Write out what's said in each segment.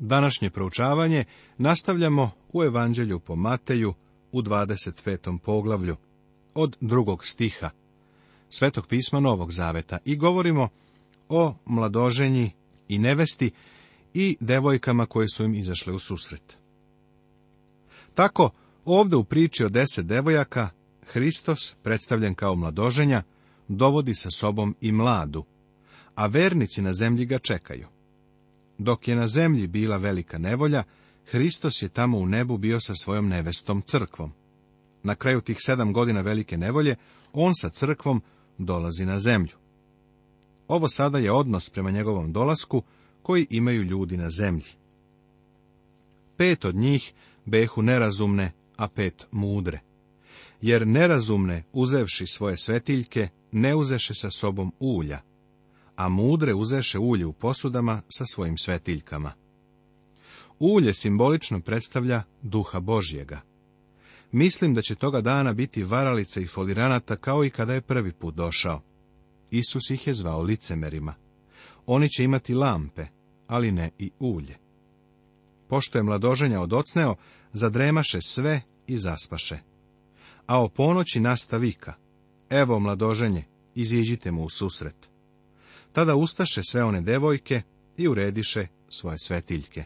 Današnje proučavanje nastavljamo u Evanđelju po Mateju u 25. poglavlju, od drugog stiha, Svetog pisma Novog Zaveta i govorimo o mladoženji i nevesti i devojkama koje su im izašle u susret. Tako, ovdje u priči o deset devojaka, Hristos, predstavljen kao mladoženja, dovodi sa sobom i mladu, a vernici na zemlji ga čekaju. Dok je na zemlji bila velika nevolja, Hristos je tamo u nebu bio sa svojom nevestom crkvom. Na kraju tih sedam godina velike nevolje, on sa crkvom dolazi na zemlju. Ovo sada je odnos prema njegovom dolasku koji imaju ljudi na zemlji. Pet od njih behu nerazumne, a pet mudre. Jer nerazumne, uzevši svoje svetiljke, ne uzeše sa sobom ulja, a mudre uzeše ulje u posudama sa svojim svetiljkama. Ulje simbolično predstavlja duha Božjega. Mislim da će toga dana biti varalica i foliranata kao i kada je prvi put došao. Isus ih je zvao licemerima. Oni će imati lampe, ali ne i ulje. Pošto je mladoženja odocneo, zadremaše sve i zaspaše. A o ponoći nastavika. Evo mladoženje, iziđite mu u susret. Tada ustaše sve one devojke i urediše svoje svetiljke.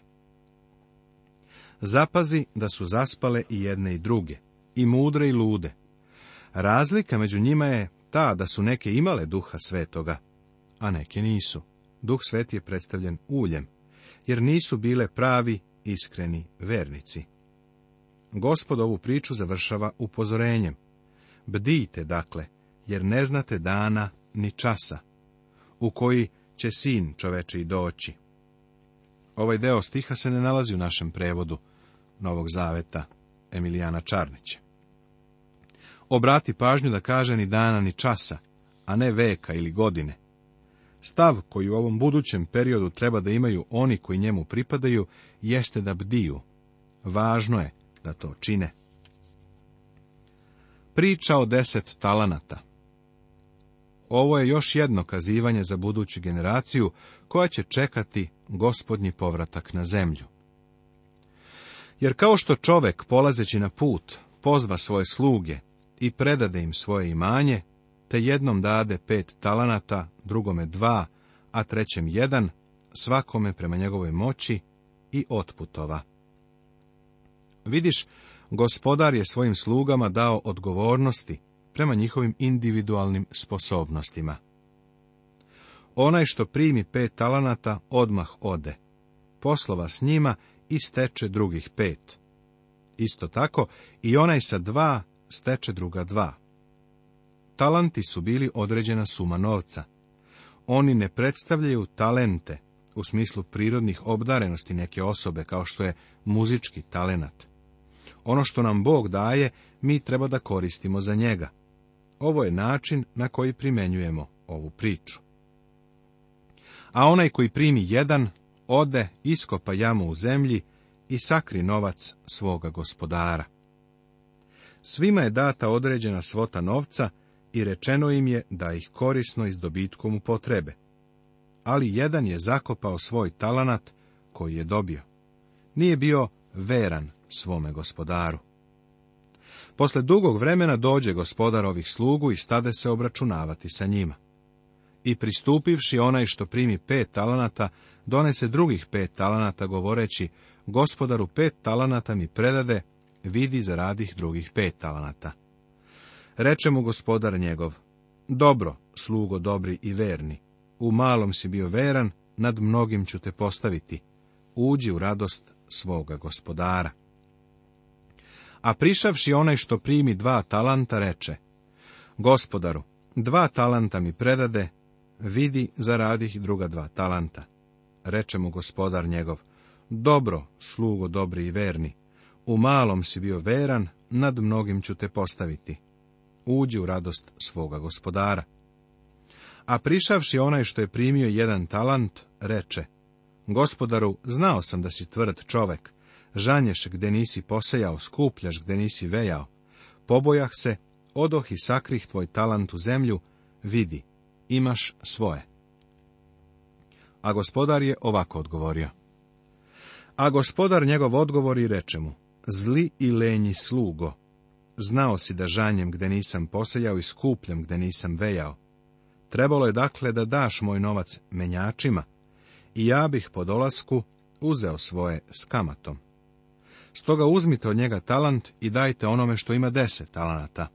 Zapazi da su zaspale i jedne i druge, i mudre i lude. Razlika među njima je ta da su neke imale duha svetoga, a neke nisu. Duh sveti je predstavljen uljem, jer nisu bile pravi, iskreni vernici. Gospod ovu priču završava upozorenjem. Bdijte, dakle, jer ne znate dana ni časa u koji će sin i doći. Ovaj deo stiha se ne nalazi u našem prevodu Novog Zaveta Emilijana Čarnića. Obrati pažnju da kaže ni dana ni časa, a ne veka ili godine. Stav koji u ovom budućem periodu treba da imaju oni koji njemu pripadaju, jeste da bdiju. Važno je da to čine. Priča o deset talanata ovo je još jedno kazivanje za buduću generaciju koja će čekati gospodnji povratak na zemlju. Jer kao što čovek polazeći na put pozva svoje sluge i predade im svoje imanje, te jednom dade pet talanata, drugome dva, a trećem jedan, svakome prema njegovoj moći i otputova. Vidiš, gospodar je svojim slugama dao odgovornosti prema njihovim individualnim sposobnostima. Onaj što primi pet talanata odmah ode, poslova s njima i steče drugih pet. Isto tako i onaj sa dva steče druga dva. Talanti su bili određena suma novca. Oni ne predstavljaju talente u smislu prirodnih obdarenosti neke osobe kao što je muzički talenat. Ono što nam Bog daje, mi treba da koristimo za njega. Ovo je način na koji primenjujemo ovu priču. A onaj koji primi jedan, ode, iskopa jamu u zemlji i sakri novac svoga gospodara. Svima je data određena svota novca i rečeno im je da ih korisno i dobitkom upotrebe. Ali jedan je zakopao svoj talanat koji je dobio. Nije bio veran svome gospodaru. Posle dugog vremena dođe gospodar ovih slugu i stade se obračunavati sa njima. I pristupivši onaj što primi pet talanata, donese drugih pet talanata govoreći, gospodaru pet talanata mi predade, vidi za radih drugih pet talanata. Reče mu gospodar njegov, dobro, slugo dobri i verni, u malom si bio veran, nad mnogim ću te postaviti, uđi u radost svoga gospodara. A prišavši onaj što primi dva talanta, reče, Gospodaru, dva talanta mi predade, vidi, zaradih druga dva talanta. Reče mu gospodar njegov, dobro, slugo dobri i verni, u malom si bio veran, nad mnogim ću te postaviti. Uđi u radost svoga gospodara. A prišavši onaj što je primio jedan talant, reče, gospodaru, znao sam da si tvrd čovek, Žanješ gde nisi posejao, skupljaš gde nisi vejao. Pobojah se, odoh i sakrih tvoj talent u zemlju, vidi, imaš svoje. A gospodar je ovako odgovorio. A gospodar njegov odgovor i reče mu, zli i lenji slugo, znao si da žanjem gde nisam posejao i skupljam gde nisam vejao. Trebalo je dakle da daš moj novac menjačima, i ja bih po dolasku uzeo svoje s kamatom. Stoga uzmite od njega talant i dajte onome što ima deset talanata.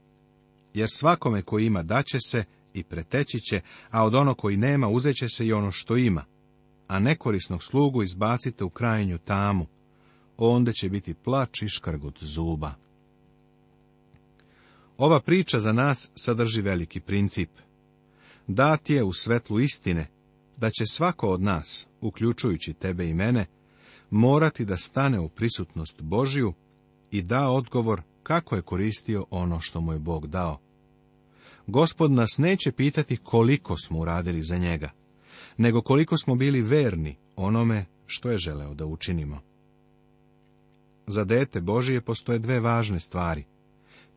Jer svakome koji ima daće se i preteći će, a od ono koji nema uzeće se i ono što ima. A nekorisnog slugu izbacite u krajenju tamu. Onda će biti plač i škrgut zuba. Ova priča za nas sadrži veliki princip. Dat je u svetlu istine, da će svako od nas, uključujući tebe i mene, morati da stane u prisutnost Božju i da odgovor kako je koristio ono što mu je Bog dao. Gospod nas neće pitati koliko smo uradili za njega, nego koliko smo bili verni onome što je želeo da učinimo. Za dete Božije postoje dve važne stvari.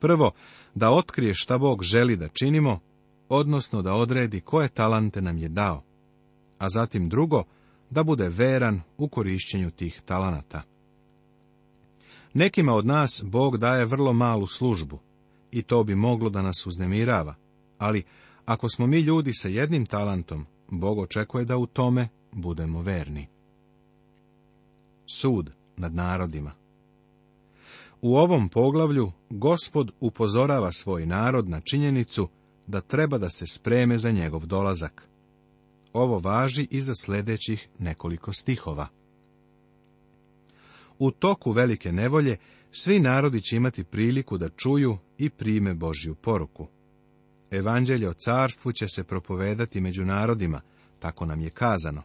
Prvo, da otkrije šta Bog želi da činimo, odnosno da odredi koje talante nam je dao. A zatim drugo, da bude veran u korišćenju tih talanata. Nekima od nas Bog daje vrlo malu službu i to bi moglo da nas uznemirava, ali ako smo mi ljudi sa jednim talentom, Bog očekuje da u tome budemo verni. Sud nad narodima U ovom poglavlju Gospod upozorava svoj narod na činjenicu da treba da se spreme za njegov dolazak. Ovo važi i za sljedećih nekoliko stihova. U toku velike nevolje svi narodi će imati priliku da čuju i prime Božju poruku. Evanđelje o carstvu će se propovedati među narodima, tako nam je kazano,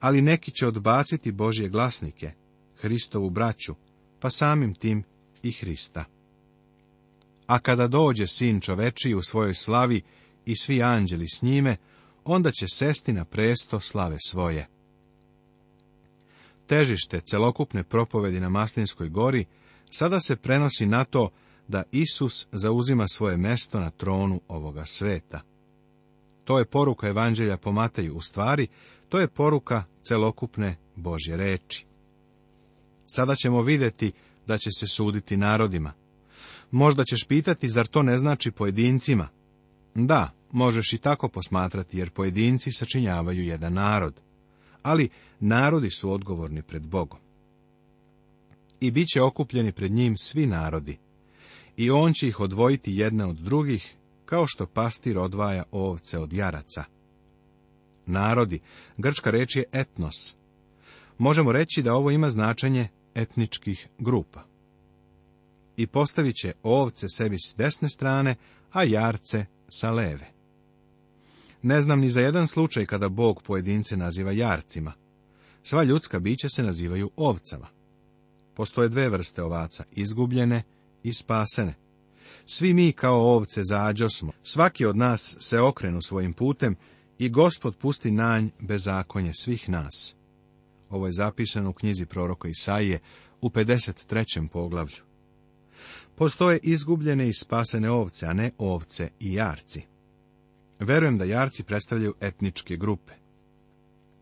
ali neki će odbaciti Božje glasnike, Hristovu braću, pa samim tim i Hrista. A kada dođe sin čoveči u svojoj slavi i svi anđeli s njime, onda će sesti na presto slave svoje. Težište celokupne propovedi na Maslinskoj gori sada se prenosi na to da Isus zauzima svoje mesto na tronu ovoga sveta. To je poruka evanđelja po Mateju, u stvari, to je poruka celokupne Božje reči. Sada ćemo vidjeti da će se suditi narodima. Možda ćeš pitati, zar to ne znači pojedincima? Da, možeš i tako posmatrati jer pojedinci sačinjavaju jedan narod, ali narodi su odgovorni pred Bogom. I bit će okupljeni pred njim svi narodi, i on će ih odvojiti jedna od drugih, kao što pastir odvaja ovce od jaraca. Narodi, grčka reč je etnos. Možemo reći da ovo ima značenje etničkih grupa. I postavit će ovce sebi s desne strane, a jarce sa leve. Ne znam ni za jedan slučaj kada Bog pojedince naziva jarcima. Sva ljudska bića se nazivaju ovcama. Postoje dve vrste ovaca, izgubljene i spasene. Svi mi kao ovce zađo smo, svaki od nas se okrenu svojim putem i gospod pusti nj bezakonje svih nas. Ovo je zapisano u knjizi proroka Isaije u 53. poglavlju. Postoje izgubljene i spasene ovce, a ne ovce i jarci. Verujem da jarci predstavljaju etničke grupe.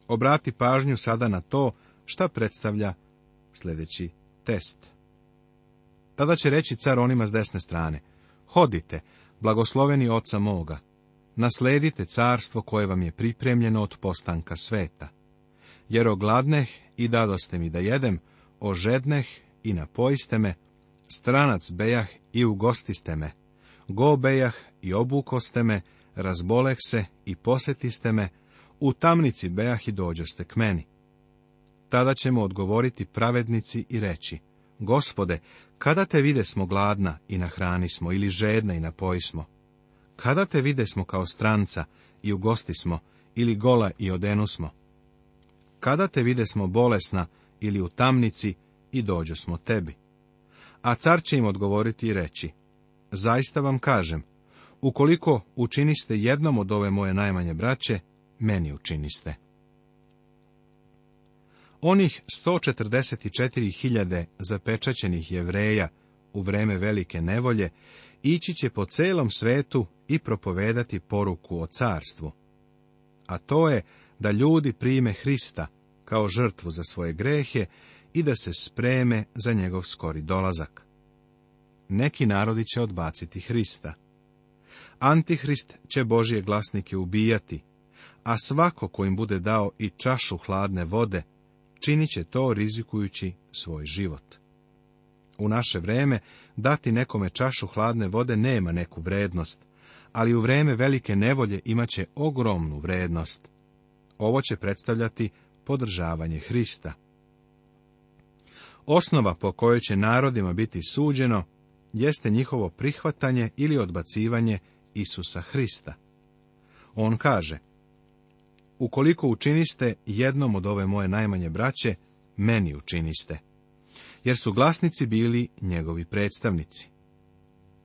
Obrati pažnju sada na to šta predstavlja sljedeći test. Tada će reći car onima s desne strane, hodite, blagosloveni oca moga, nasledite carstvo koje vam je pripremljeno od postanka sveta. Jer ogladneh i dadoste mi da jedem, ožedneh i napojiste me, stranac bejah i ugostiste me, go bejah i obukoste me, razboleh se i posetiste me, u tamnici bejah i dođoste k meni. Tada ćemo odgovoriti pravednici i reći, gospode, kada te vide smo gladna i hrani smo, ili žedna i napoji smo. Kada te vide smo kao stranca i u gosti smo, ili gola i odenu smo. Kada te vide smo bolesna ili u tamnici i dođo smo tebi. A car će im odgovoriti i reći, zaista vam kažem, Ukoliko učiniste jednom od ove moje najmanje braće, meni učiniste. Onih 144.000 zapečaćenih jevreja u vreme velike nevolje ići će po celom svetu i propovedati poruku o carstvu. A to je da ljudi prime Hrista kao žrtvu za svoje grehe i da se spreme za njegov skori dolazak. Neki narodi će odbaciti Hrista. Antihrist će Božje glasnike ubijati, a svako ko im bude dao i čašu hladne vode, činit će to rizikujući svoj život. U naše vrijeme dati nekome čašu hladne vode nema neku vrednost, ali u vrijeme velike nevolje imat će ogromnu vrednost. Ovo će predstavljati podržavanje Hrista. Osnova po kojoj će narodima biti suđeno jeste njihovo prihvatanje ili odbacivanje Isusa Hrista. On kaže, ukoliko učiniste jednom od ove moje najmanje braće, meni učiniste, jer su glasnici bili njegovi predstavnici.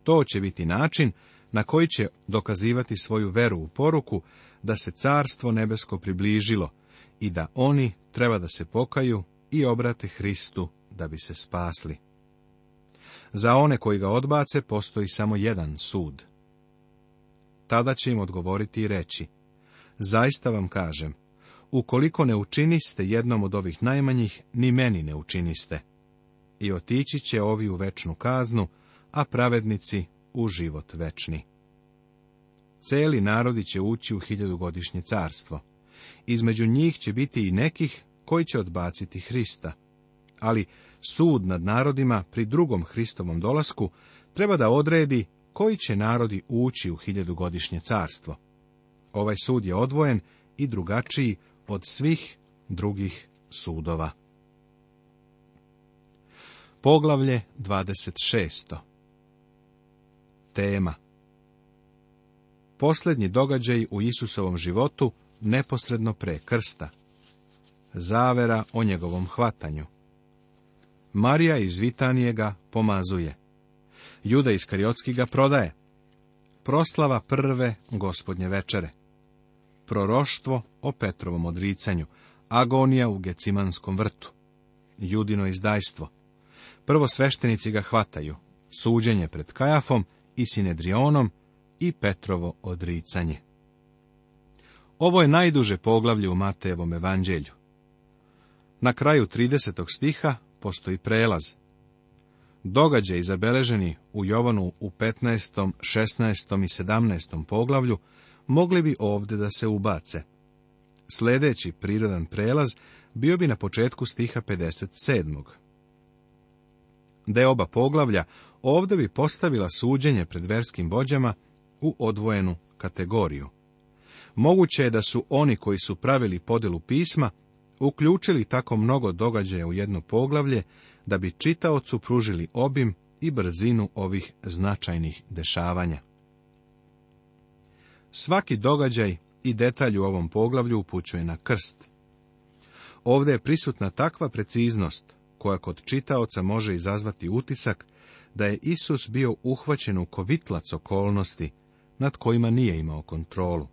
To će biti način na koji će dokazivati svoju veru u poruku da se carstvo nebesko približilo i da oni treba da se pokaju i obrate Hristu da bi se spasli. Za one koji ga odbace postoji samo jedan sud tada će im odgovoriti i reći, zaista vam kažem, ukoliko ne učiniste jednom od ovih najmanjih, ni meni ne učiniste. I otići će ovi u večnu kaznu, a pravednici u život večni. Celi narodi će ući u hiljadugodišnje carstvo. Između njih će biti i nekih koji će odbaciti Hrista. Ali sud nad narodima pri drugom Hristovom dolasku treba da odredi koji će narodi ući u hiljadugodišnje carstvo. Ovaj sud je odvojen i drugačiji od svih drugih sudova. Poglavlje 26. Tema Posljednji događaj u Isusovom životu neposredno pre krsta. Zavera o njegovom hvatanju. Marija iz Vitanije ga pomazuje. Juda Iskariotski ga prodaje. Proslava prve gospodnje večere. Proroštvo o Petrovom odricanju. Agonija u Gecimanskom vrtu. Judino izdajstvo. Prvo sveštenici ga hvataju. Suđenje pred Kajafom i Sinedrionom i Petrovo odricanje. Ovo je najduže poglavlje u Matejevom evanđelju. Na kraju 30. stiha postoji prelaz, Događaj zabeleženi u Jovanu u 15., 16. i 17. poglavlju mogli bi ovdje da se ubace. Sljedeći prirodan prelaz bio bi na početku stiha 57. De oba poglavlja ovdje bi postavila suđenje pred verskim vođama u odvojenu kategoriju. Moguće je da su oni koji su pravili podelu pisma uključili tako mnogo događaja u jedno poglavlje, da bi čitaocu pružili obim i brzinu ovih značajnih dešavanja. Svaki događaj i detalj u ovom poglavlju upućuje na krst. Ovdje je prisutna takva preciznost, koja kod čitaoca može izazvati utisak da je Isus bio uhvaćen u kovitlac okolnosti, nad kojima nije imao kontrolu.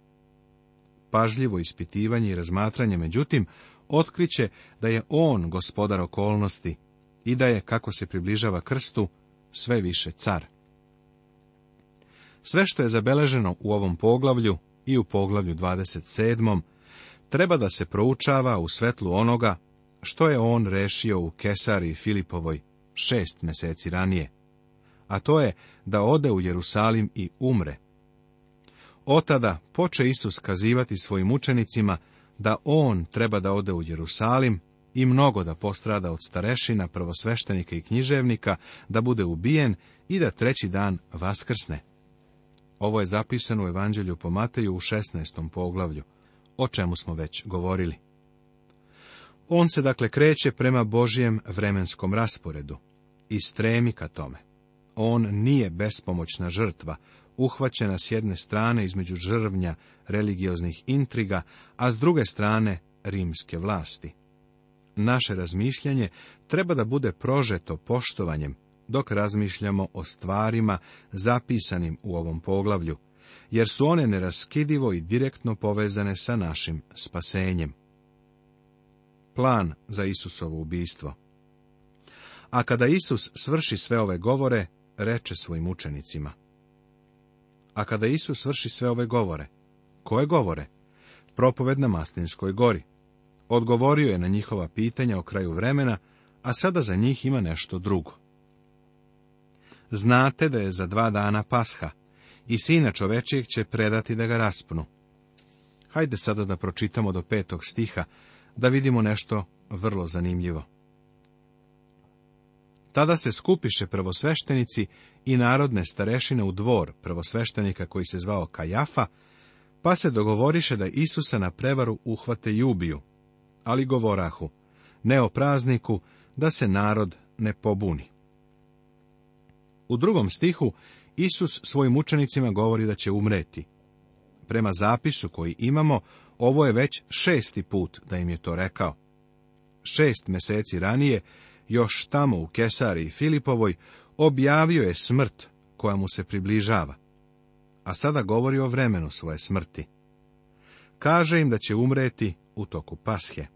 Pažljivo ispitivanje i razmatranje, međutim, otkriće da je on gospodar okolnosti i da je, kako se približava krstu, sve više car. Sve što je zabeleženo u ovom poglavlju i u poglavlju 27. treba da se proučava u svetlu onoga što je on rešio u Kesari Filipovoj šest meseci ranije, a to je da ode u Jerusalim i umre. Otada poče Isus kazivati svojim učenicima da on treba da ode u Jerusalim i mnogo da postrada od starešina, prvosveštenika i književnika, da bude ubijen i da treći dan vaskrsne. Ovo je zapisano u Evanđelju po Mateju u 16. poglavlju, o čemu smo već govorili. On se dakle kreće prema Božijem vremenskom rasporedu i stremi ka tome. On nije bespomoćna žrtva, uhvaćena s jedne strane između žrvnja religioznih intriga, a s druge strane rimske vlasti. Naše razmišljanje treba da bude prožeto poštovanjem dok razmišljamo o stvarima zapisanim u ovom poglavlju, jer su one neraskidivo i direktno povezane sa našim spasenjem. Plan za Isusovo ubijstvo A kada Isus svrši sve ove govore, reče svojim učenicima – a kada Isus vrši sve ove govore, koje govore? Propoved na Maslinskoj gori. Odgovorio je na njihova pitanja o kraju vremena, a sada za njih ima nešto drugo. Znate da je za dva dana pasha i sina čovečijeg će predati da ga raspnu. Hajde sada da pročitamo do petog stiha, da vidimo nešto vrlo zanimljivo. Tada se skupiše prvosveštenici i narodne starešine u dvor prvosveštenika koji se zvao Kajafa, pa se dogovoriše da Isusa na prevaru uhvate ubiju, ali govorahu, ne o prazniku, da se narod ne pobuni. U drugom stihu Isus svojim učenicima govori da će umreti. Prema zapisu koji imamo, ovo je već šesti put da im je to rekao. Šest meseci ranije još tamo u Kesari i Filipovoj, objavio je smrt koja mu se približava. A sada govori o vremenu svoje smrti. Kaže im da će umreti u toku pashe.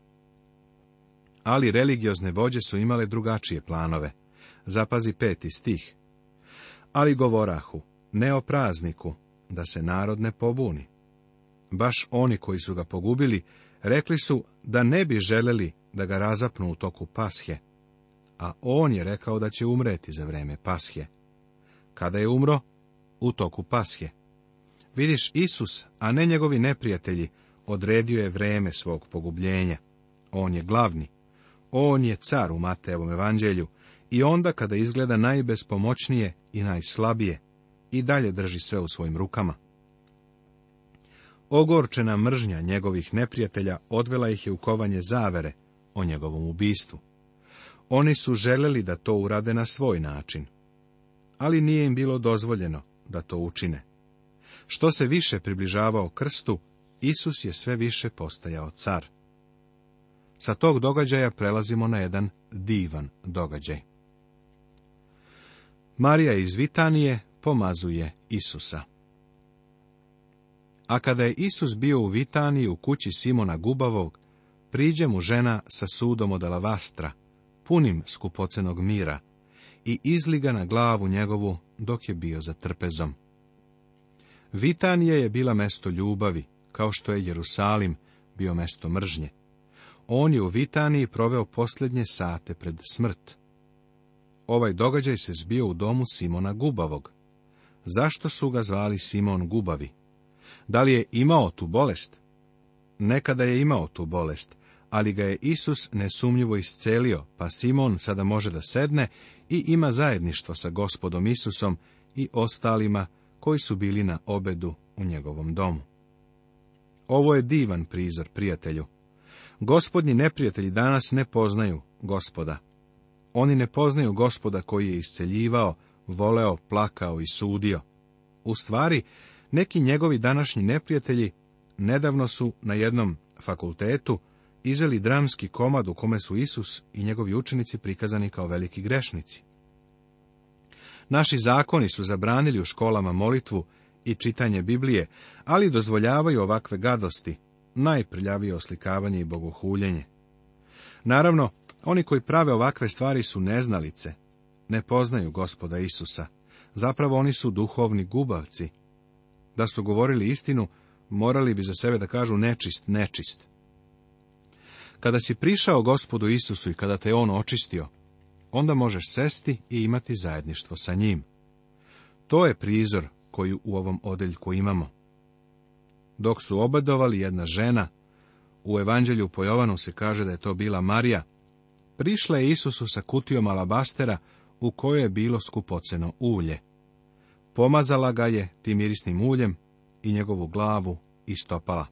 Ali religiozne vođe su imale drugačije planove. Zapazi peti stih. Ali govorahu, ne o prazniku, da se narod ne pobuni. Baš oni koji su ga pogubili, rekli su da ne bi želeli da ga razapnu u toku pashe a on je rekao da će umreti za vreme pashe. Kada je umro? U toku pashe. Vidiš, Isus, a ne njegovi neprijatelji, odredio je vreme svog pogubljenja. On je glavni. On je car u Matejevom evanđelju i onda kada izgleda najbespomoćnije i najslabije, i dalje drži sve u svojim rukama. Ogorčena mržnja njegovih neprijatelja odvela ih je u kovanje zavere o njegovom ubistvu. Oni su želeli da to urade na svoj način, ali nije im bilo dozvoljeno da to učine. Što se više približavao krstu, Isus je sve više postajao car. Sa tog događaja prelazimo na jedan divan događaj. Marija iz Vitanije pomazuje Isusa. A kada je Isus bio u Vitaniji u kući Simona Gubavog, priđe mu žena sa sudom od alavastra, punim skupocenog mira i izliga na glavu njegovu dok je bio za trpezom. Vitanije je bila mesto ljubavi, kao što je Jerusalim bio mesto mržnje. On je u Vitaniji proveo posljednje sate pred smrt. Ovaj događaj se zbio u domu Simona Gubavog. Zašto su ga zvali Simon Gubavi? Da li je imao tu bolest? Nekada je imao tu bolest, ali ga je Isus nesumnjivo iscelio, pa Simon sada može da sedne i ima zajedništvo sa gospodom Isusom i ostalima koji su bili na obedu u njegovom domu. Ovo je divan prizor, prijatelju. Gospodni neprijatelji danas ne poznaju gospoda. Oni ne poznaju gospoda koji je isceljivao, voleo, plakao i sudio. U stvari, neki njegovi današnji neprijatelji nedavno su na jednom fakultetu izeli dramski komad u kome su Isus i njegovi učenici prikazani kao veliki grešnici. Naši zakoni su zabranili u školama molitvu i čitanje Biblije, ali dozvoljavaju ovakve gadosti, najprljavije oslikavanje i bogohuljenje. Naravno, oni koji prave ovakve stvari su neznalice, ne poznaju gospoda Isusa. Zapravo oni su duhovni gubavci. Da su govorili istinu, morali bi za sebe da kažu nečist, nečist. Kada si prišao gospodu Isusu i kada te on očistio, onda možeš sesti i imati zajedništvo sa njim. To je prizor koju u ovom odeljku imamo. Dok su obadovali jedna žena, u evanđelju po Jovanu se kaže da je to bila Marija, prišla je Isusu sa kutijom alabastera u kojoj je bilo skupoceno ulje. Pomazala ga je tim mirisnim uljem i njegovu glavu istopala.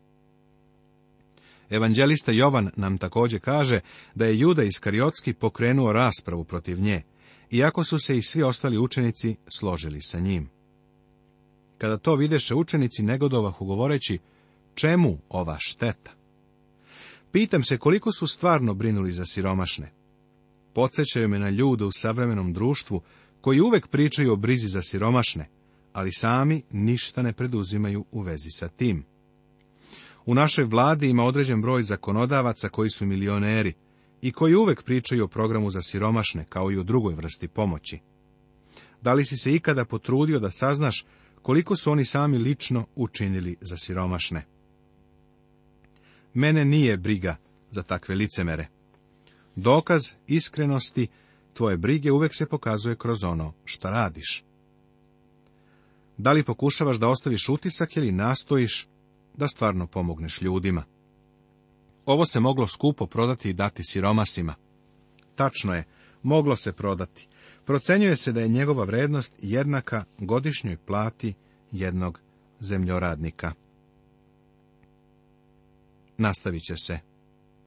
Evanđelista Jovan nam također kaže da je Juda Iskariotski pokrenuo raspravu protiv nje, iako su se i svi ostali učenici složili sa njim. Kada to videše učenici negodovah ugovoreći, čemu ova šteta? Pitam se koliko su stvarno brinuli za siromašne. Podsećaju me na ljude u savremenom društvu koji uvek pričaju o brizi za siromašne, ali sami ništa ne preduzimaju u vezi sa tim. U našoj vladi ima određen broj zakonodavaca koji su milioneri i koji uvek pričaju o programu za siromašne, kao i o drugoj vrsti pomoći. Da li si se ikada potrudio da saznaš koliko su oni sami lično učinili za siromašne? Mene nije briga za takve licemere. Dokaz iskrenosti tvoje brige uvek se pokazuje kroz ono što radiš. Da li pokušavaš da ostaviš utisak ili nastojiš da stvarno pomogneš ljudima. Ovo se moglo skupo prodati i dati siromasima. Tačno je, moglo se prodati. Procenjuje se da je njegova vrednost jednaka godišnjoj plati jednog zemljoradnika. Nastavit će se.